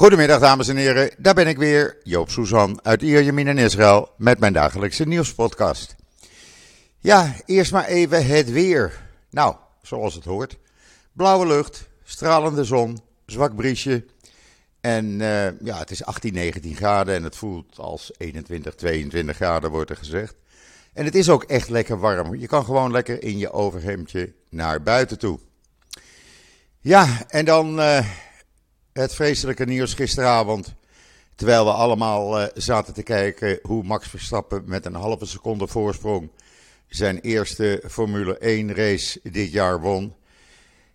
Goedemiddag dames en heren, daar ben ik weer, Joop Suzan uit Ierjemien in Israël met mijn dagelijkse nieuwspodcast. Ja, eerst maar even het weer. Nou, zoals het hoort. Blauwe lucht, stralende zon, zwak briesje. En eh, ja, het is 18, 19 graden en het voelt als 21, 22 graden wordt er gezegd. En het is ook echt lekker warm. Je kan gewoon lekker in je overhemdje naar buiten toe. Ja, en dan uh, het vreselijke nieuws gisteravond. Terwijl we allemaal uh, zaten te kijken hoe Max Verstappen met een halve seconde voorsprong zijn eerste Formule 1 race dit jaar won.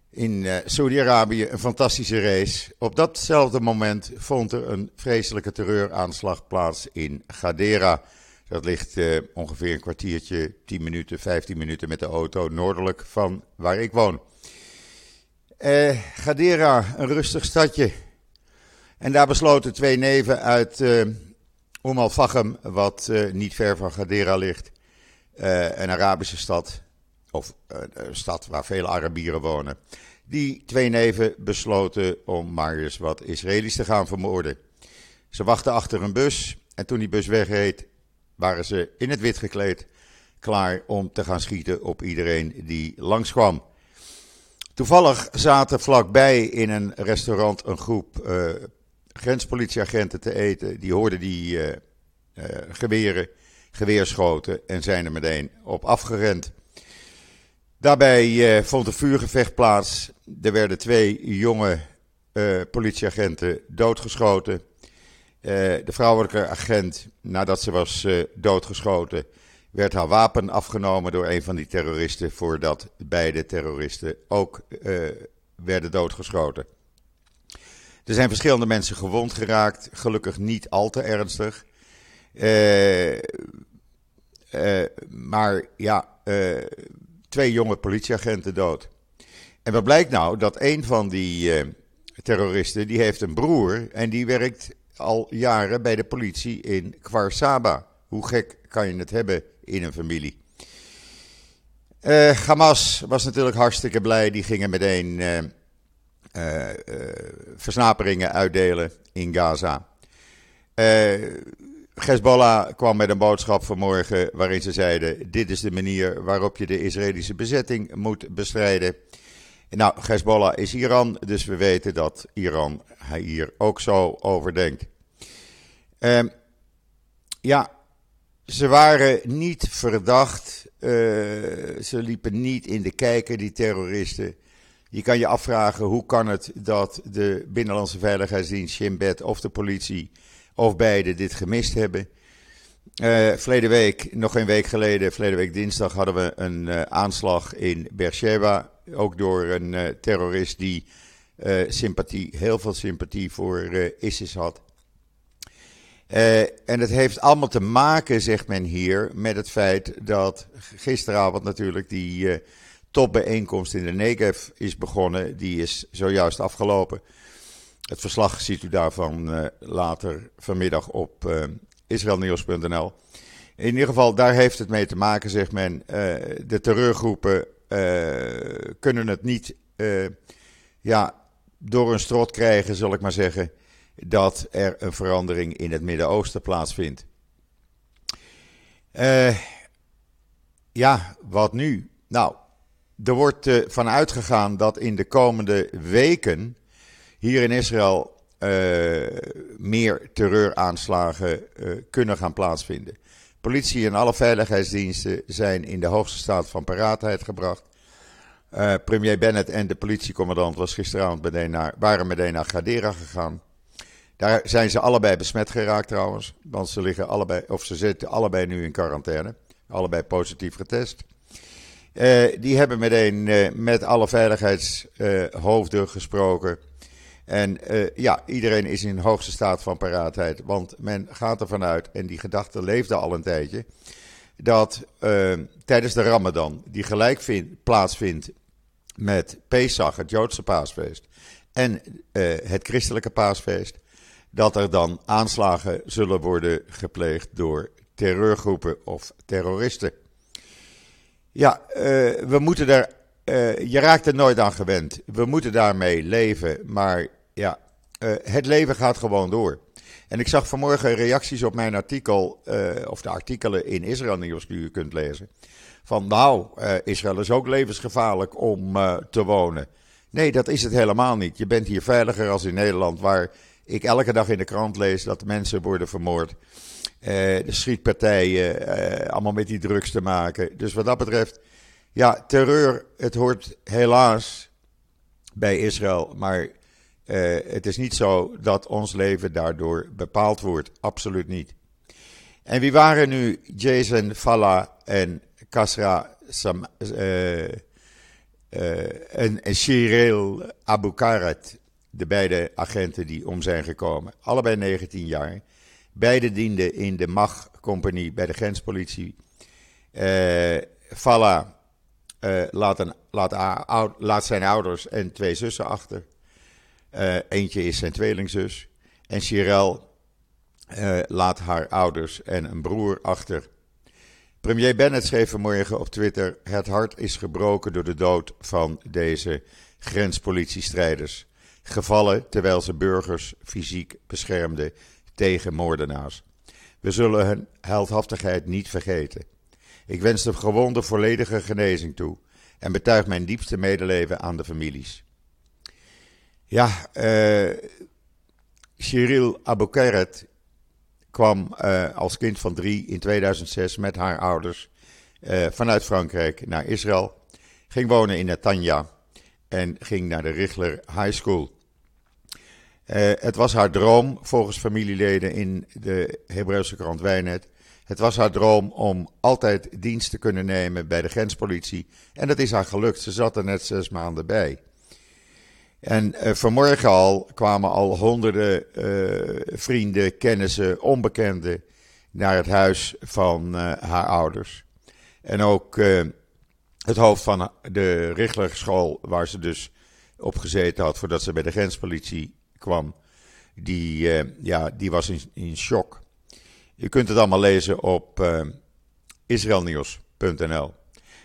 In uh, Saudi-Arabië een fantastische race. Op datzelfde moment vond er een vreselijke terreuraanslag plaats in Gadera. Dat ligt uh, ongeveer een kwartiertje, 10 minuten, 15 minuten met de auto noordelijk van waar ik woon. Uh, Gadera, een rustig stadje. En daar besloten twee neven uit Umm al-Fachem, wat uh, niet ver van Gadera ligt, een Arabische stad, of een stad waar veel Arabieren wonen. Die twee neven besloten om maar eens wat Israëli's te gaan vermoorden. Ze wachten achter een bus en toen die bus wegreed, waren ze in het wit gekleed, klaar om te gaan schieten op iedereen die langskwam. Toevallig zaten vlakbij in een restaurant een groep uh, grenspolitieagenten te eten. Die hoorden die uh, uh, geweren, geweerschoten en zijn er meteen op afgerend. Daarbij vond een vuurgevecht plaats. Er werden twee jonge politieagenten doodgeschoten. de vrouwelijke agent, nadat ze was doodgeschoten, werd haar wapen afgenomen door een van die terroristen, voordat beide terroristen ook uh, werden doodgeschoten. Er zijn verschillende mensen gewond geraakt, gelukkig niet al te ernstig. Uh, uh, maar ja, twee jonge politieagenten dood. En wat blijkt nou? Dat een van die terroristen, die heeft een broer en die werkt al jaren bij de politie in Kwarsaba. Hoe gek kan je het hebben in een familie. Uh, Hamas was natuurlijk hartstikke blij. Die gingen meteen uh, uh, versnaperingen uitdelen in Gaza. Hezbollah kwam met een boodschap vanmorgen waarin ze zeiden: Dit is de manier waarop je de Israëlische bezetting moet bestrijden. Nou, Hezbollah is Iran, dus we weten dat Iran hier ook zo over denkt. ja, ze waren niet verdacht. Uh, ze liepen niet in de kijker, die terroristen. Je kan je afvragen hoe kan het dat de Binnenlandse Veiligheidsdienst, Shin Bet of de politie of beide dit gemist hebben. Uh, verleden week, nog een week geleden, verleden week dinsdag, hadden we een uh, aanslag in Beersheba. Ook door een terrorist die sympathie, heel veel sympathie voor ISIS had. Uh, en het heeft allemaal te maken, zegt men hier, met het feit dat gisteravond natuurlijk die uh, topbijeenkomst in de Negev is begonnen. Die is zojuist afgelopen. Het verslag ziet u daarvan uh, later vanmiddag op israelnieuws.nl. In ieder geval, daar heeft het mee te maken, zegt men. de terreurgroepen kunnen het niet ja, door een strot krijgen, zal ik maar zeggen dat er een verandering in het Midden-Oosten plaatsvindt. Uh, ja, wat nu? Nou, er wordt uh, van uitgegaan dat in de komende weken hier in Israël uh, meer terreuraanslagen kunnen gaan plaatsvinden. Politie en alle veiligheidsdiensten zijn in de hoogste staat van paraatheid gebracht. premier Bennett en de politiecommandant was gisteravond meteen naar, waren meteen naar Gadera gegaan. Daar zijn ze allebei besmet geraakt trouwens. Want ze liggen allebei, of ze zitten allebei nu in quarantaine. Allebei positief getest. Uh, die hebben meteen uh, met alle veiligheidshoofden uh, gesproken. En ja, iedereen is in hoogste staat van paraatheid. Want men gaat ervan uit, en die gedachte leefde al een tijdje, dat tijdens de Ramadan, die gelijk vind, plaatsvindt met Pesach, het Joodse paasfeest, en het christelijke paasfeest, dat er dan aanslagen zullen worden gepleegd door terreurgroepen of terroristen. Ja, uh, we moeten daar. Uh, je raakt er nooit aan gewend. We moeten daarmee leven. Maar ja, het leven gaat gewoon door. En ik zag vanmorgen reacties op mijn artikel, of de artikelen in Israël Nieuws die u kunt lezen. Van nou, Israël is ook levensgevaarlijk om te wonen. Nee, dat is het helemaal niet. Je bent hier veiliger als in Nederland, waar ik elke dag in de krant lees dat mensen worden vermoord. Uh, de schietpartijen, uh, allemaal met die drugs te maken. Dus wat dat betreft, ja, terreur, het hoort helaas bij Israël. Maar uh, het is niet zo dat ons leven daardoor bepaald wordt. Absoluut niet. En wie waren nu Jason Falla en Kasra Sam, en Shirel Abu Karat? De beide agenten die om zijn gekomen. Allebei 19 jaar. Beide dienden in de MAG-compagnie bij de grenspolitie. Uh, Falla uh, laat, zijn ouders en twee zussen achter. Uh, eentje is zijn tweelingzus. En Chirel laat haar ouders en een broer achter. Premier Bennett schreef vanmorgen op Twitter: Het hart is gebroken door de dood van deze grenspolitiestrijders gevallen terwijl ze burgers fysiek beschermden tegen moordenaars. We zullen hun heldhaftigheid niet vergeten. Ik wens de gewonden volledige genezing toe en betuig mijn diepste medeleven aan de families. Ja, uh, Cyril Aboukeret kwam uh, als kind van drie in 2006 met haar ouders uh, vanuit Frankrijk naar Israël. Ging wonen in Netanya en ging naar de Richler High School. Uh, het was haar droom, volgens familieleden in de Hebreeuwse krant Wijnet. Het was haar droom om altijd dienst te kunnen nemen bij de grenspolitie. En dat is haar gelukt. Ze zat er net zes maanden bij. En uh, vanmorgen al kwamen al honderden uh, vrienden, kennissen, onbekenden naar het huis van haar ouders. En ook het hoofd van de Richlerschool, waar ze dus op gezeten had voordat ze bij de grenspolitie kwam, die, uh, ja, die was in, in shock. Je kunt het allemaal lezen op uh, israelnieuws.nl.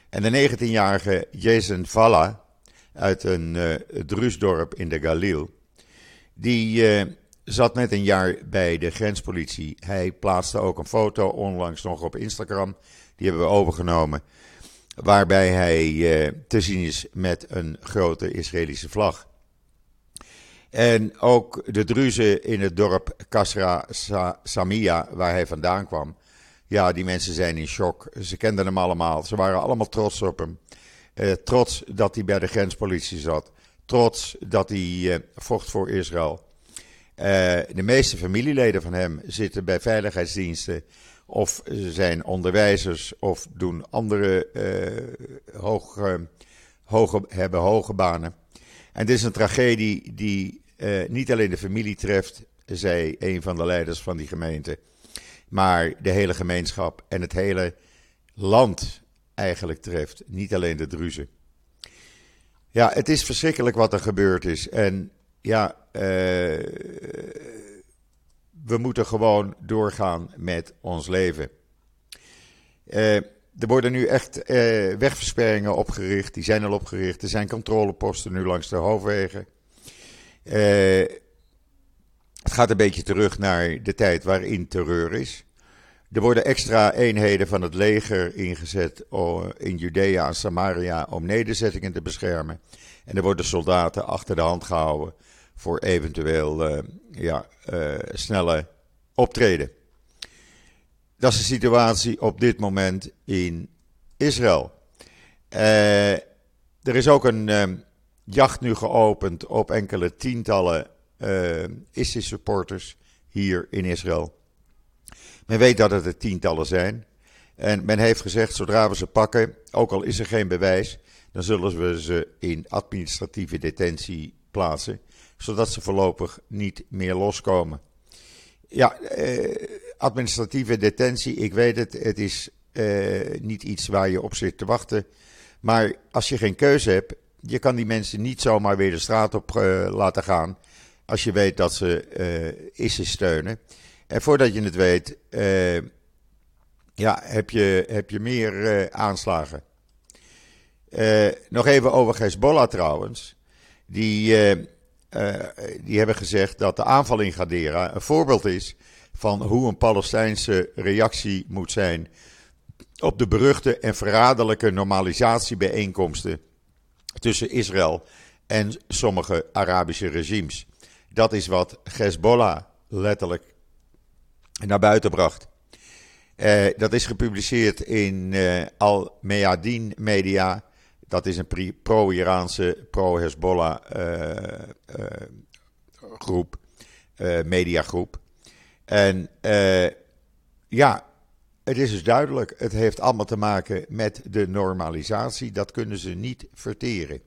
En de 19-jarige Jason Valla uit een uh, Druusdorp in de Galil, die zat net een jaar bij de grenspolitie. Hij plaatste ook een foto onlangs nog op Instagram, die hebben we overgenomen, waarbij hij te zien is met een grote Israëlische vlag. En ook de Druzen in het dorp Kasra Samia, waar hij vandaan kwam. Ja, die mensen zijn in shock. Ze kenden hem allemaal. Ze waren allemaal trots op hem. Eh, trots dat hij bij de grenspolitie zat. Trots dat hij eh, vocht voor Israël. Uh, de meeste familieleden van hem zitten bij veiligheidsdiensten. Of ze zijn onderwijzers of doen andere hoog, hoge, hebben hoge banen. En dit is een tragedie die uh, niet alleen de familie treft, zei een van de leiders van die gemeente, maar de hele gemeenschap en het hele land eigenlijk treft. Niet alleen de Druzen. Ja, het is verschrikkelijk wat er gebeurd is. En ja, uh, we moeten gewoon doorgaan met ons leven. Uh, er worden nu echt uh, wegversperringen opgericht. Die zijn al opgericht. Er zijn controleposten nu langs de hoofdwegen. Uh, het gaat een beetje terug naar de tijd waarin terreur is. Er worden extra eenheden van het leger ingezet in Judea en Samaria om nederzettingen te beschermen. En er worden soldaten achter de hand gehouden voor eventueel uh, ja, uh, snelle optreden. Dat is de situatie op dit moment in Israël. Uh, er is ook een jacht nu geopend op enkele tientallen ISIS-supporters hier in Israël. Men weet dat het er tientallen zijn. En men heeft gezegd, zodra we ze pakken, ook al is er geen bewijs, dan zullen we ze in administratieve detentie plaatsen, zodat ze voorlopig niet meer loskomen. Ja, eh, administratieve detentie, ik weet het, het is eh, niet iets waar je op zit te wachten. Maar als je geen keuze hebt je kan die mensen niet zomaar weer de straat op uh, laten gaan. Als je weet dat ze uh, ISIS steunen. En voordat je het weet, uh, ja, heb, je, heb je meer aanslagen. nog even over Hezbollah trouwens. Die die hebben gezegd dat de aanval in Gadera een voorbeeld is van hoe een Palestijnse reactie moet zijn op de beruchte en verraderlijke normalisatiebijeenkomsten tussen Israël en sommige Arabische regimes. Dat is wat Hezbollah letterlijk naar buiten bracht. Uh, dat is gepubliceerd in uh, Al Meadin Media. Dat is een pro-Iraanse, pro-Hezbollah uh, groep, mediagroep. En ja, het is dus duidelijk, het heeft allemaal te maken met de normalisatie. Dat kunnen ze niet verteren.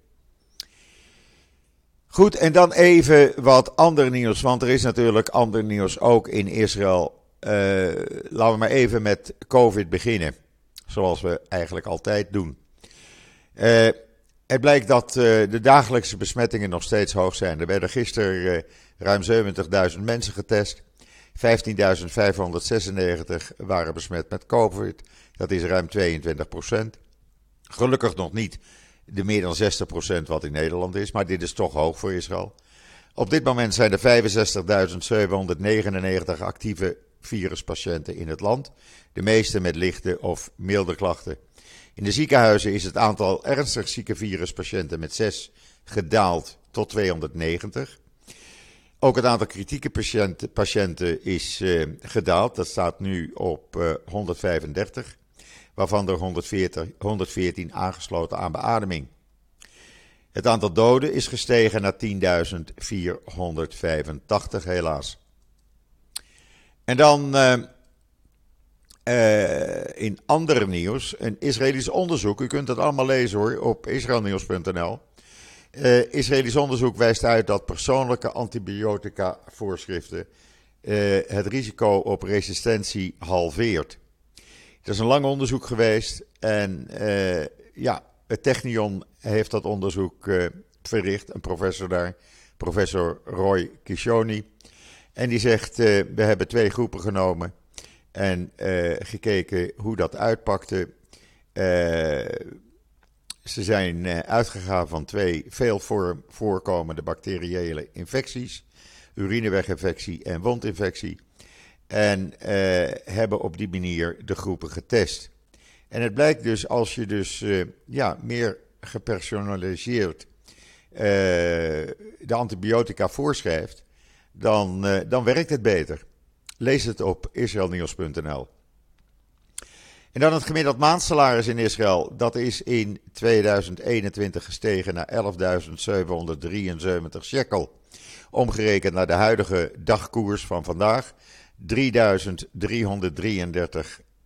Goed, en dan even wat ander nieuws, want er is natuurlijk ander nieuws ook in Israël. Uh, laten we maar even met COVID beginnen, zoals we eigenlijk altijd doen. Uh, het blijkt dat uh, de dagelijkse besmettingen nog steeds hoog zijn. Er werden gisteren ruim 70.000 mensen getest. 15.596 waren besmet met COVID. Dat is ruim 22 procent. Gelukkig nog niet de meer dan 60 procent wat in Nederland is, maar dit is toch hoog voor Israël. Op dit moment zijn er 65.799 actieve viruspatiënten in het land. De meeste met lichte of milde klachten. In de ziekenhuizen is het aantal ernstig zieke viruspatiënten met 6 gedaald tot 290. Ook het aantal kritieke patiënten, patiënten is uh, gedaald. Dat staat nu op uh, 135, waarvan er 140, 114 aangesloten aan beademing. Het aantal doden is gestegen naar 10.485, helaas. En dan uh, in andere nieuws, een Israëlisch onderzoek. U kunt het allemaal lezen hoor op israelnieuws.nl. Uh, Israëlisch onderzoek wijst uit dat persoonlijke antibiotica-voorschriften uh, het risico op resistentie halveert. Het is een lang onderzoek geweest en ja, het Technion heeft dat onderzoek verricht, een professor daar, professor Roy Kishoni. En die zegt, we hebben twee groepen genomen en gekeken hoe dat uitpakte. Ze zijn eh, uitgegaan van twee veel voorkomende bacteriële infecties: urineweginfectie en wondinfectie. En eh, hebben op die manier de groepen getest. En het blijkt dus als je dus ja, meer gepersonaliseerd de antibiotica voorschrijft, dan, dan werkt het beter. Lees het op israelnieuws.nl. En dan het gemiddeld maandsalaris in Israël. Dat is in 2021 gestegen naar 11.773 shekel. Omgerekend naar de huidige dagkoers van vandaag. 3.333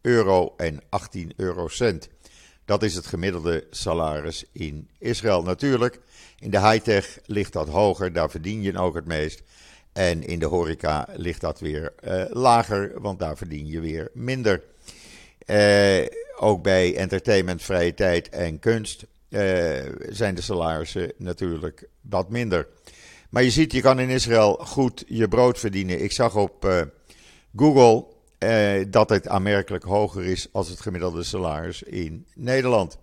euro en 18 eurocent. Dat is het gemiddelde salaris in Israël. Natuurlijk, in de high-tech ligt dat hoger, daar verdien je ook het meest. En in de horeca ligt dat weer uh, lager, want daar verdien je weer minder. Uh, ook bij entertainment, vrije tijd en kunst uh, zijn de salarissen natuurlijk wat minder. Maar je ziet, je kan in Israël goed je brood verdienen. Ik zag op Google dat het aanmerkelijk hoger is als het gemiddelde salaris in Nederland.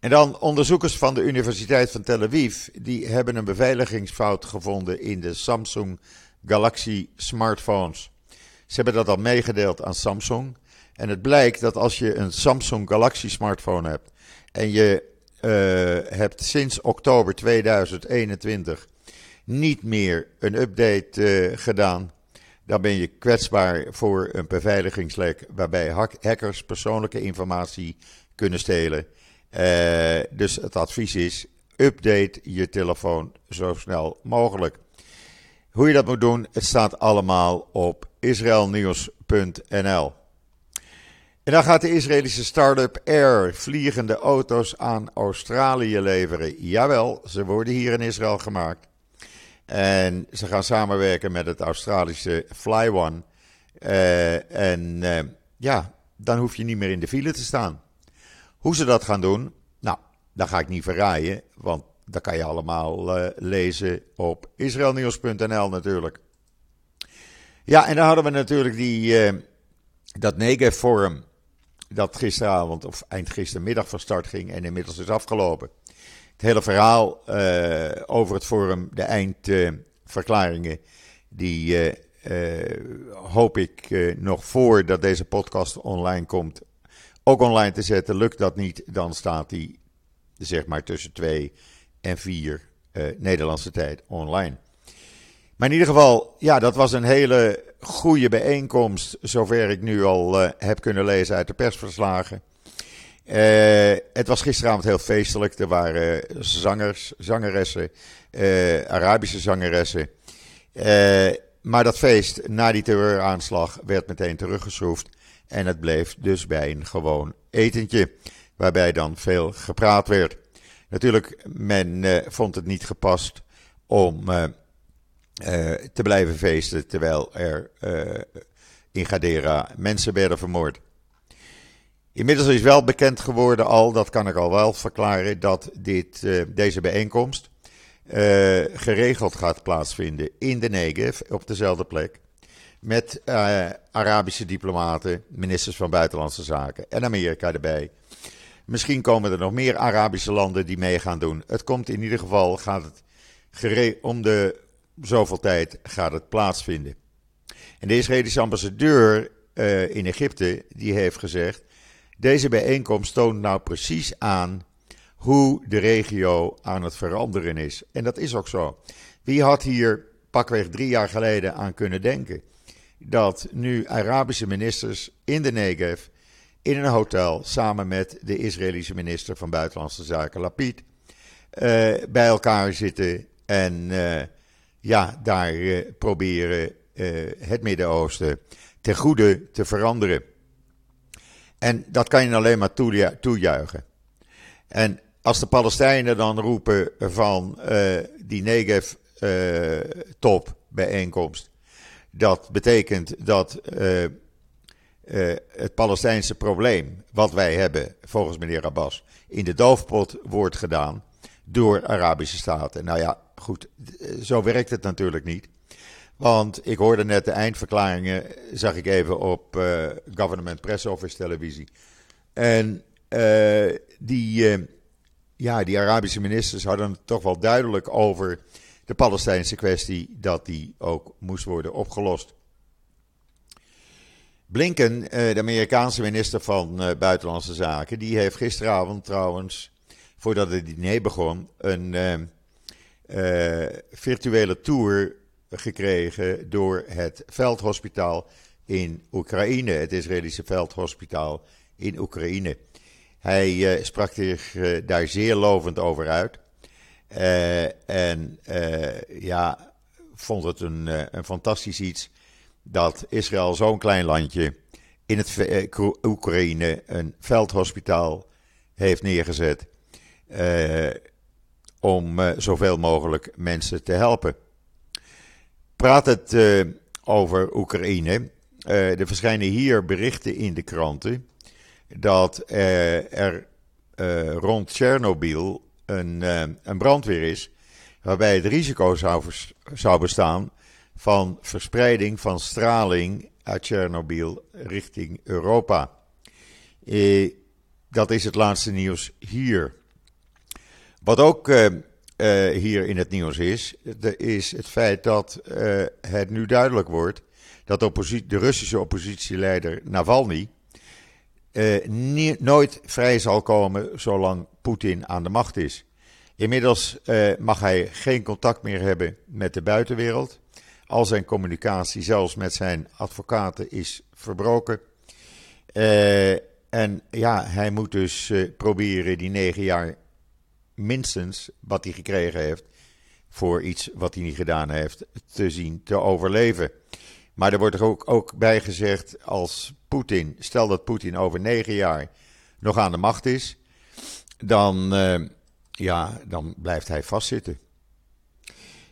En dan onderzoekers van de Universiteit van Tel Aviv, die hebben een beveiligingsfout gevonden in de Samsung Galaxy smartphones. Ze hebben dat al meegedeeld aan Samsung. En het blijkt dat als je een Samsung Galaxy smartphone hebt en je uh, hebt sinds oktober 2021 niet meer een update uh, gedaan, dan ben je kwetsbaar voor een beveiligingslek waarbij hackers persoonlijke informatie kunnen stelen. Uh, dus het advies is: update je telefoon zo snel mogelijk. Hoe je dat moet doen, het staat allemaal op israelnieuws.nl. En dan gaat de Israëlische start-up Air vliegende auto's aan Australië leveren. Jawel, ze worden hier in Israël gemaakt. En ze gaan samenwerken met het Australische FlyOne. Uh, en uh, ja, dan hoef je niet meer in de file te staan. Hoe ze dat gaan doen, nou, dat ga ik niet verraaien, want dat kan je allemaal uh, lezen op israelnieuws.nl natuurlijk. Ja, en dan hadden we natuurlijk die, uh, dat Negev Forum, dat gisteravond of eind gistermiddag van start ging en inmiddels is afgelopen. Het hele verhaal over het forum, de eindverklaringen, die hoop ik nog voordat deze podcast online komt ook online te zetten. Lukt dat niet, dan staat die zeg maar tussen 2 en 4 Nederlandse tijd online. Maar in ieder geval, ja, dat was een hele goede bijeenkomst, zover ik nu al uh, heb kunnen lezen uit de persverslagen. Uh, het was gisteravond heel feestelijk. Er waren zangers, zangeressen, Arabische zangeressen. maar dat feest na die terreuraanslag werd meteen teruggeschroefd. En het bleef dus bij een gewoon etentje, waarbij dan veel gepraat werd. Natuurlijk, men vond het niet gepast om uh, te blijven feesten terwijl er in Gadera mensen werden vermoord. Inmiddels is wel bekend geworden al, dat kan ik al wel verklaren, dat dit, deze bijeenkomst geregeld gaat plaatsvinden in de Negev, op dezelfde plek. Met Arabische diplomaten, ministers van Buitenlandse Zaken en Amerika erbij. Misschien komen er nog meer Arabische landen die mee gaan doen. Het komt in ieder geval gaat het om de zoveel tijd gaat het plaatsvinden. En de Israëlische ambassadeur uh, in Egypte die heeft gezegd: deze bijeenkomst toont nou precies aan hoe de regio aan het veranderen is. En dat is ook zo. Wie had hier pakweg drie jaar geleden aan kunnen denken dat nu Arabische ministers in de Negev in een hotel samen met de Israëlische minister van Buitenlandse Zaken Lapid uh, bij elkaar zitten en uh, ja, daar uh, proberen het Midden-Oosten ten goede te veranderen. En dat kan je alleen maar toejuichen. En als de Palestijnen dan roepen van die Negev-top bijeenkomst, dat betekent dat het Palestijnse probleem, wat wij hebben, volgens meneer Abbas, in de doofpot wordt gedaan door Arabische staten. Nou ja, goed, zo werkt het natuurlijk niet. Want ik hoorde net de eindverklaringen, zag ik even op Government Press Office televisie. En die, ja, die Arabische ministers hadden het toch wel duidelijk over de Palestijnse kwestie, dat die ook moest worden opgelost. Blinken, de Amerikaanse minister van Buitenlandse Zaken, die heeft gisteravond trouwens, voordat het diner begon, een uh, virtuele tour gekregen door het veldhospitaal in Oekraïne, het Israëlische veldhospitaal in Oekraïne. Hij sprak zich daar zeer lovend over uit. En ja, vond het een, een fantastisch iets dat Israël, zo'n klein landje, in het Oekraïne een veldhospitaal heeft neergezet om zoveel mogelijk mensen te helpen. Praat het over Oekraïne. Er verschijnen hier berichten in de kranten dat er rond Tsjernobyl een, een brandweer is waarbij het risico zou, zou bestaan van verspreiding van straling uit Tsjernobyl richting Europa. dat is het laatste nieuws hier. Wat ook uh, uh, hier in het nieuws is, is het feit dat uh, het nu duidelijk wordt dat de, de Russische oppositieleider Navalny nooit vrij zal komen zolang Poetin aan de macht is. Inmiddels mag hij geen contact meer hebben met de buitenwereld. Al zijn communicatie, zelfs met zijn advocaten, is verbroken. en ja, hij moet dus proberen die negen jaar minstens wat hij gekregen heeft voor iets wat hij niet gedaan heeft, te zien te overleven. Maar er wordt er ook, ook bij gezegd, als Poetin, stel dat Poetin over negen jaar nog aan de macht is, dan, uh, ja, dan blijft hij vastzitten.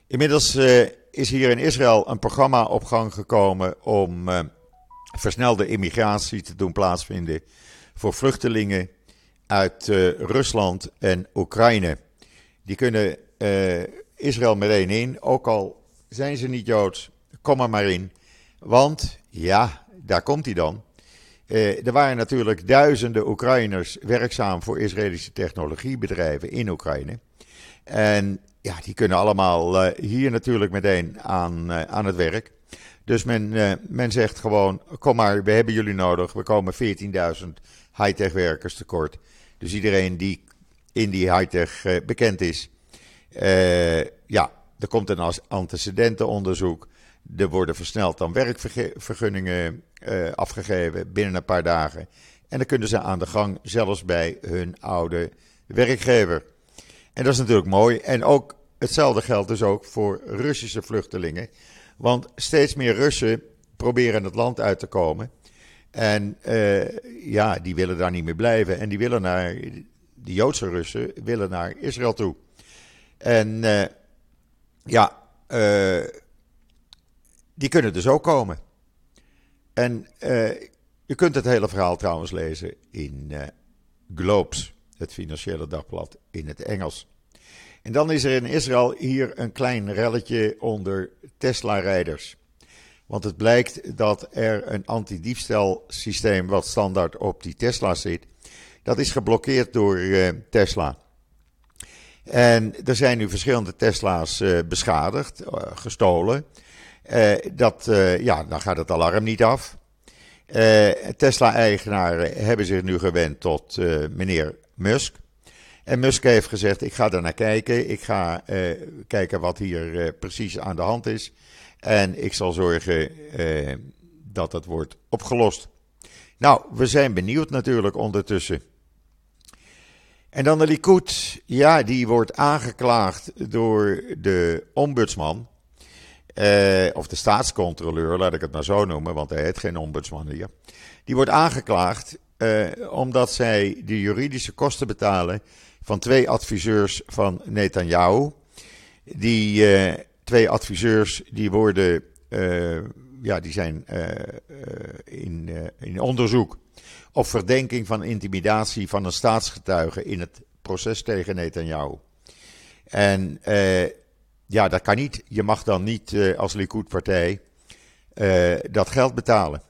Inmiddels uh, is hier in Israël een programma op gang gekomen om uh, versnelde immigratie te doen plaatsvinden voor vluchtelingen uit Rusland en Oekraïne. Die kunnen Israël meteen in, ook al zijn ze niet Joods, kom er maar in. Want, ja, daar komt hij dan. Uh, er waren natuurlijk duizenden Oekraïners werkzaam voor Israëlische technologiebedrijven in Oekraïne. En ja, die kunnen allemaal hier natuurlijk meteen aan, aan het werk. Dus men, men zegt gewoon: kom maar, we hebben jullie nodig. We komen 14.000 high-tech werkers tekort. Dus iedereen die in die high-tech bekend is, ja, er komt een antecedentenonderzoek. Er worden versneld dan werkvergunningen uh, afgegeven binnen een paar dagen. En dan kunnen ze aan de gang, zelfs bij hun oude werkgever. En dat is natuurlijk mooi. En ook hetzelfde geldt dus ook voor Russische vluchtelingen. Want steeds meer Russen proberen het land uit te komen. En uh, ja, die willen daar niet meer blijven. En die willen naar, de Joodse Russen willen naar Israël toe. En uh, ja, die kunnen dus ook komen. En uh, je kunt het hele verhaal trouwens lezen in uh, Globes, het financiële dagblad in het Engels. En dan is er in Israël hier een klein relletje onder Tesla-rijders. Want het blijkt dat er een antidiefstalsysteem wat standaard op die Tesla zit, dat is geblokkeerd door uh, Tesla. En er zijn nu verschillende Tesla's beschadigd, gestolen. Uh, dat, ja, dan gaat het alarm niet af. Tesla-eigenaren hebben zich nu gewend tot meneer Musk. En Musk heeft gezegd: Ik ga er naar kijken. Ik ga kijken wat hier precies aan de hand is. En ik zal zorgen dat het wordt opgelost. Nou, we zijn benieuwd natuurlijk ondertussen. En dan de Likud, ja, die wordt aangeklaagd door de ombudsman. Eh, of de staatscontroleur, laat ik het maar zo noemen, want hij heeft geen ombudsman hier. Die wordt aangeklaagd eh, omdat zij de juridische kosten betalen van twee adviseurs van Netanyahu. Die uh, twee adviseurs die worden, uh, ja, die zijn in, in onderzoek op verdenking van intimidatie van een staatsgetuige in het proces tegen Netanyahu. En ja, dat kan niet. Je mag dan niet uh, als Likud-partij uh, dat geld betalen.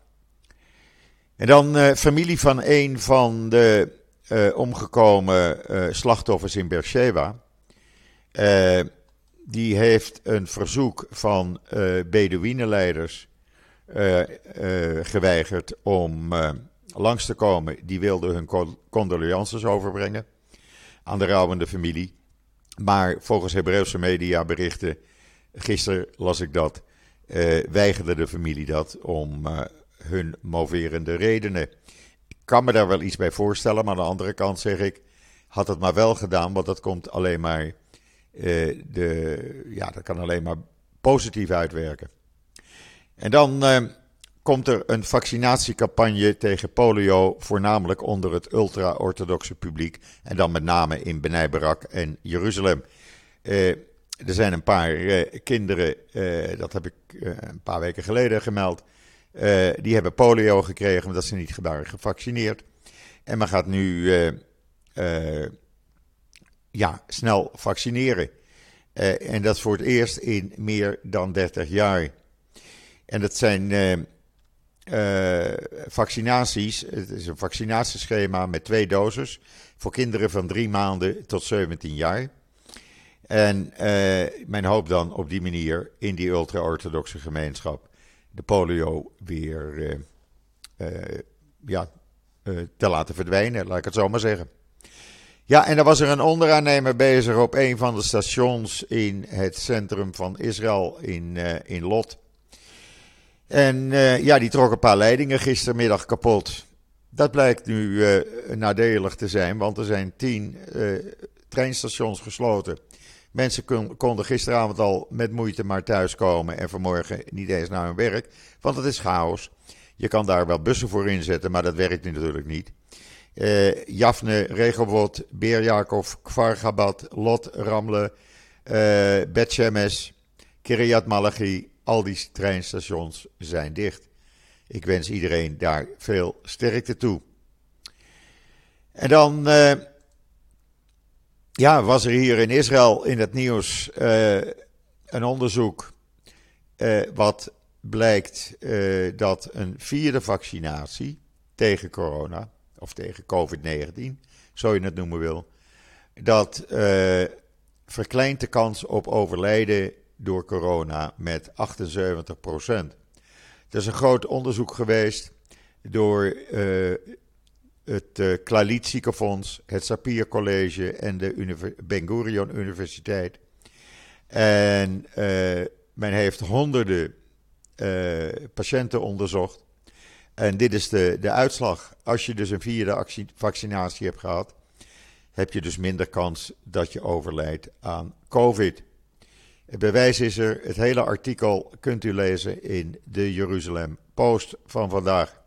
En dan familie van een van de omgekomen slachtoffers in Beersheba. die heeft een verzoek van Bedouinenleiders geweigerd om langs te komen. Die wilden hun condolences overbrengen aan de rouwende familie. Maar volgens Hebreeuwse media berichten, gisteren las ik dat, uh, weigerde de familie dat om uh, hun moverende redenen. Ik kan me daar wel iets bij voorstellen, maar aan de andere kant zeg ik, had het maar wel gedaan, want dat komt alleen maar, uh, de, ja, dat kan alleen maar positief uitwerken. En dan komt er een vaccinatiecampagne tegen polio, voornamelijk onder het ultra-orthodoxe publiek. En dan met name in Benai Barak en Jeruzalem. Uh, er zijn een paar uh, kinderen, uh, dat heb ik een paar weken geleden gemeld. die hebben polio gekregen omdat ze niet waren gevaccineerd. En men gaat nu ja, snel vaccineren. en dat voor het eerst in meer dan 30 jaar. En dat zijn uh, vaccinaties. Het is een vaccinatieschema met twee doses. Voor kinderen van drie maanden tot 17 jaar. En uh, men hoopt dan op die manier in die ultra-orthodoxe gemeenschap de polio weer uh, ja, te laten verdwijnen, laat ik het zo maar zeggen. Ja, en dan was er een onderaannemer bezig op een van de stations in het centrum van Israël in, in Lot. En uh, ja, die trok een paar leidingen gistermiddag kapot. Dat blijkt nu uh, nadelig te zijn, want er zijn tien uh, treinstations gesloten. Mensen kon, konden gisteravond al met moeite maar thuiskomen en vanmorgen niet eens naar hun werk, want het is chaos. Je kan daar wel bussen voor inzetten, maar dat werkt natuurlijk niet. Uh, Jafne, Regelwot, Beerjakov, Kvargabat, Lot, Ramle, uh, Bet Kiryat Malachi, al die treinstations zijn dicht. Ik wens iedereen daar veel sterkte toe. En dan uh, ja, was er hier in Israël in het nieuws uh, een onderzoek uh, wat blijkt dat een vierde vaccinatie tegen corona of tegen COVID-19, zo je het noemen wil, dat verkleint de kans op overlijden door corona met 78% Er is een groot onderzoek geweest door uh, het uh, Klalit Ziekenfonds, het Sapir College en de Ben Gurion Universiteit. En uh, men heeft honderden patiënten onderzocht. En dit is de, de uitslag. Als je dus een vierde vaccinatie hebt gehad, heb je dus minder kans dat je overlijdt aan COVID. Het bewijs is er. Het hele artikel kunt u lezen in de Jeruzalem Post van vandaag.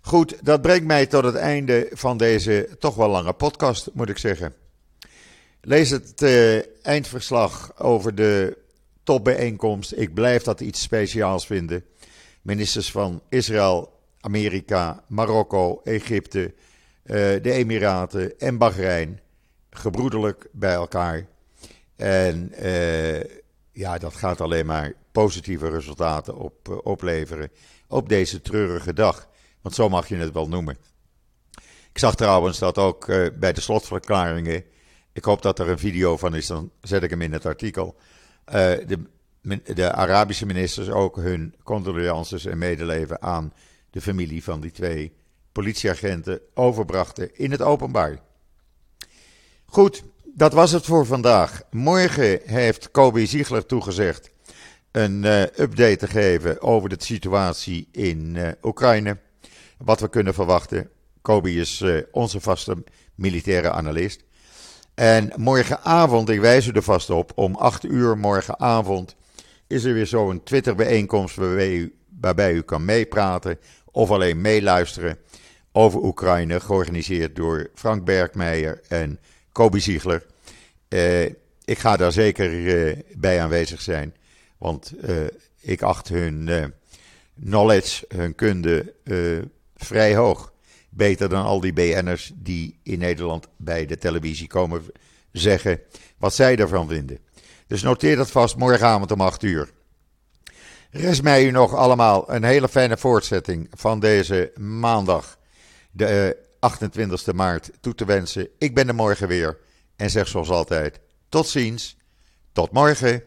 Goed, dat brengt mij tot het einde van deze toch wel lange podcast, moet ik zeggen. Lees het uh, eindverslag over de topbijeenkomst. Ik blijf dat iets speciaals vinden. Ministers van Israël, Amerika, Marokko, Egypte, uh, de Emiraten en Bahrein. Gebroedelijk bij elkaar. En uh, ja, dat gaat alleen maar positieve resultaten op, opleveren op deze treurige dag. Want zo mag je het wel noemen. Ik zag trouwens dat ook uh, bij de slotverklaringen. Ik hoop dat er een video van is, dan zet ik hem in het artikel. De, de, Arabische ministers ook hun condolences en medeleven aan de familie van die twee politieagenten overbrachten in het openbaar. Goed, dat was het voor vandaag. Morgen heeft Kobe Ziegler toegezegd een uh, update te geven over de situatie in uh, Oekraïne wat we kunnen verwachten. Kobi is uh, onze vaste militaire analist. En morgenavond, ik wijs u er vast op, om 8 uur morgenavond is er weer zo'n Twitter-bijeenkomst waarbij u kan meepraten of alleen meeluisteren over Oekraïne, georganiseerd door Frank Bergmeijer en Kobi Ziegler. Uh, ik ga daar zeker uh, bij aanwezig zijn, want ik acht hun knowledge, hun kunde vrij hoog. Beter dan al die BN'ers die in Nederland bij de televisie komen zeggen wat zij ervan vinden. Dus noteer dat vast morgenavond om 8 uur. Rest mij u nog allemaal een hele fijne voortzetting van deze maandag, de 28 eh, maart, toe te wensen. Ik ben er morgen weer en zeg zoals altijd: tot ziens, tot morgen.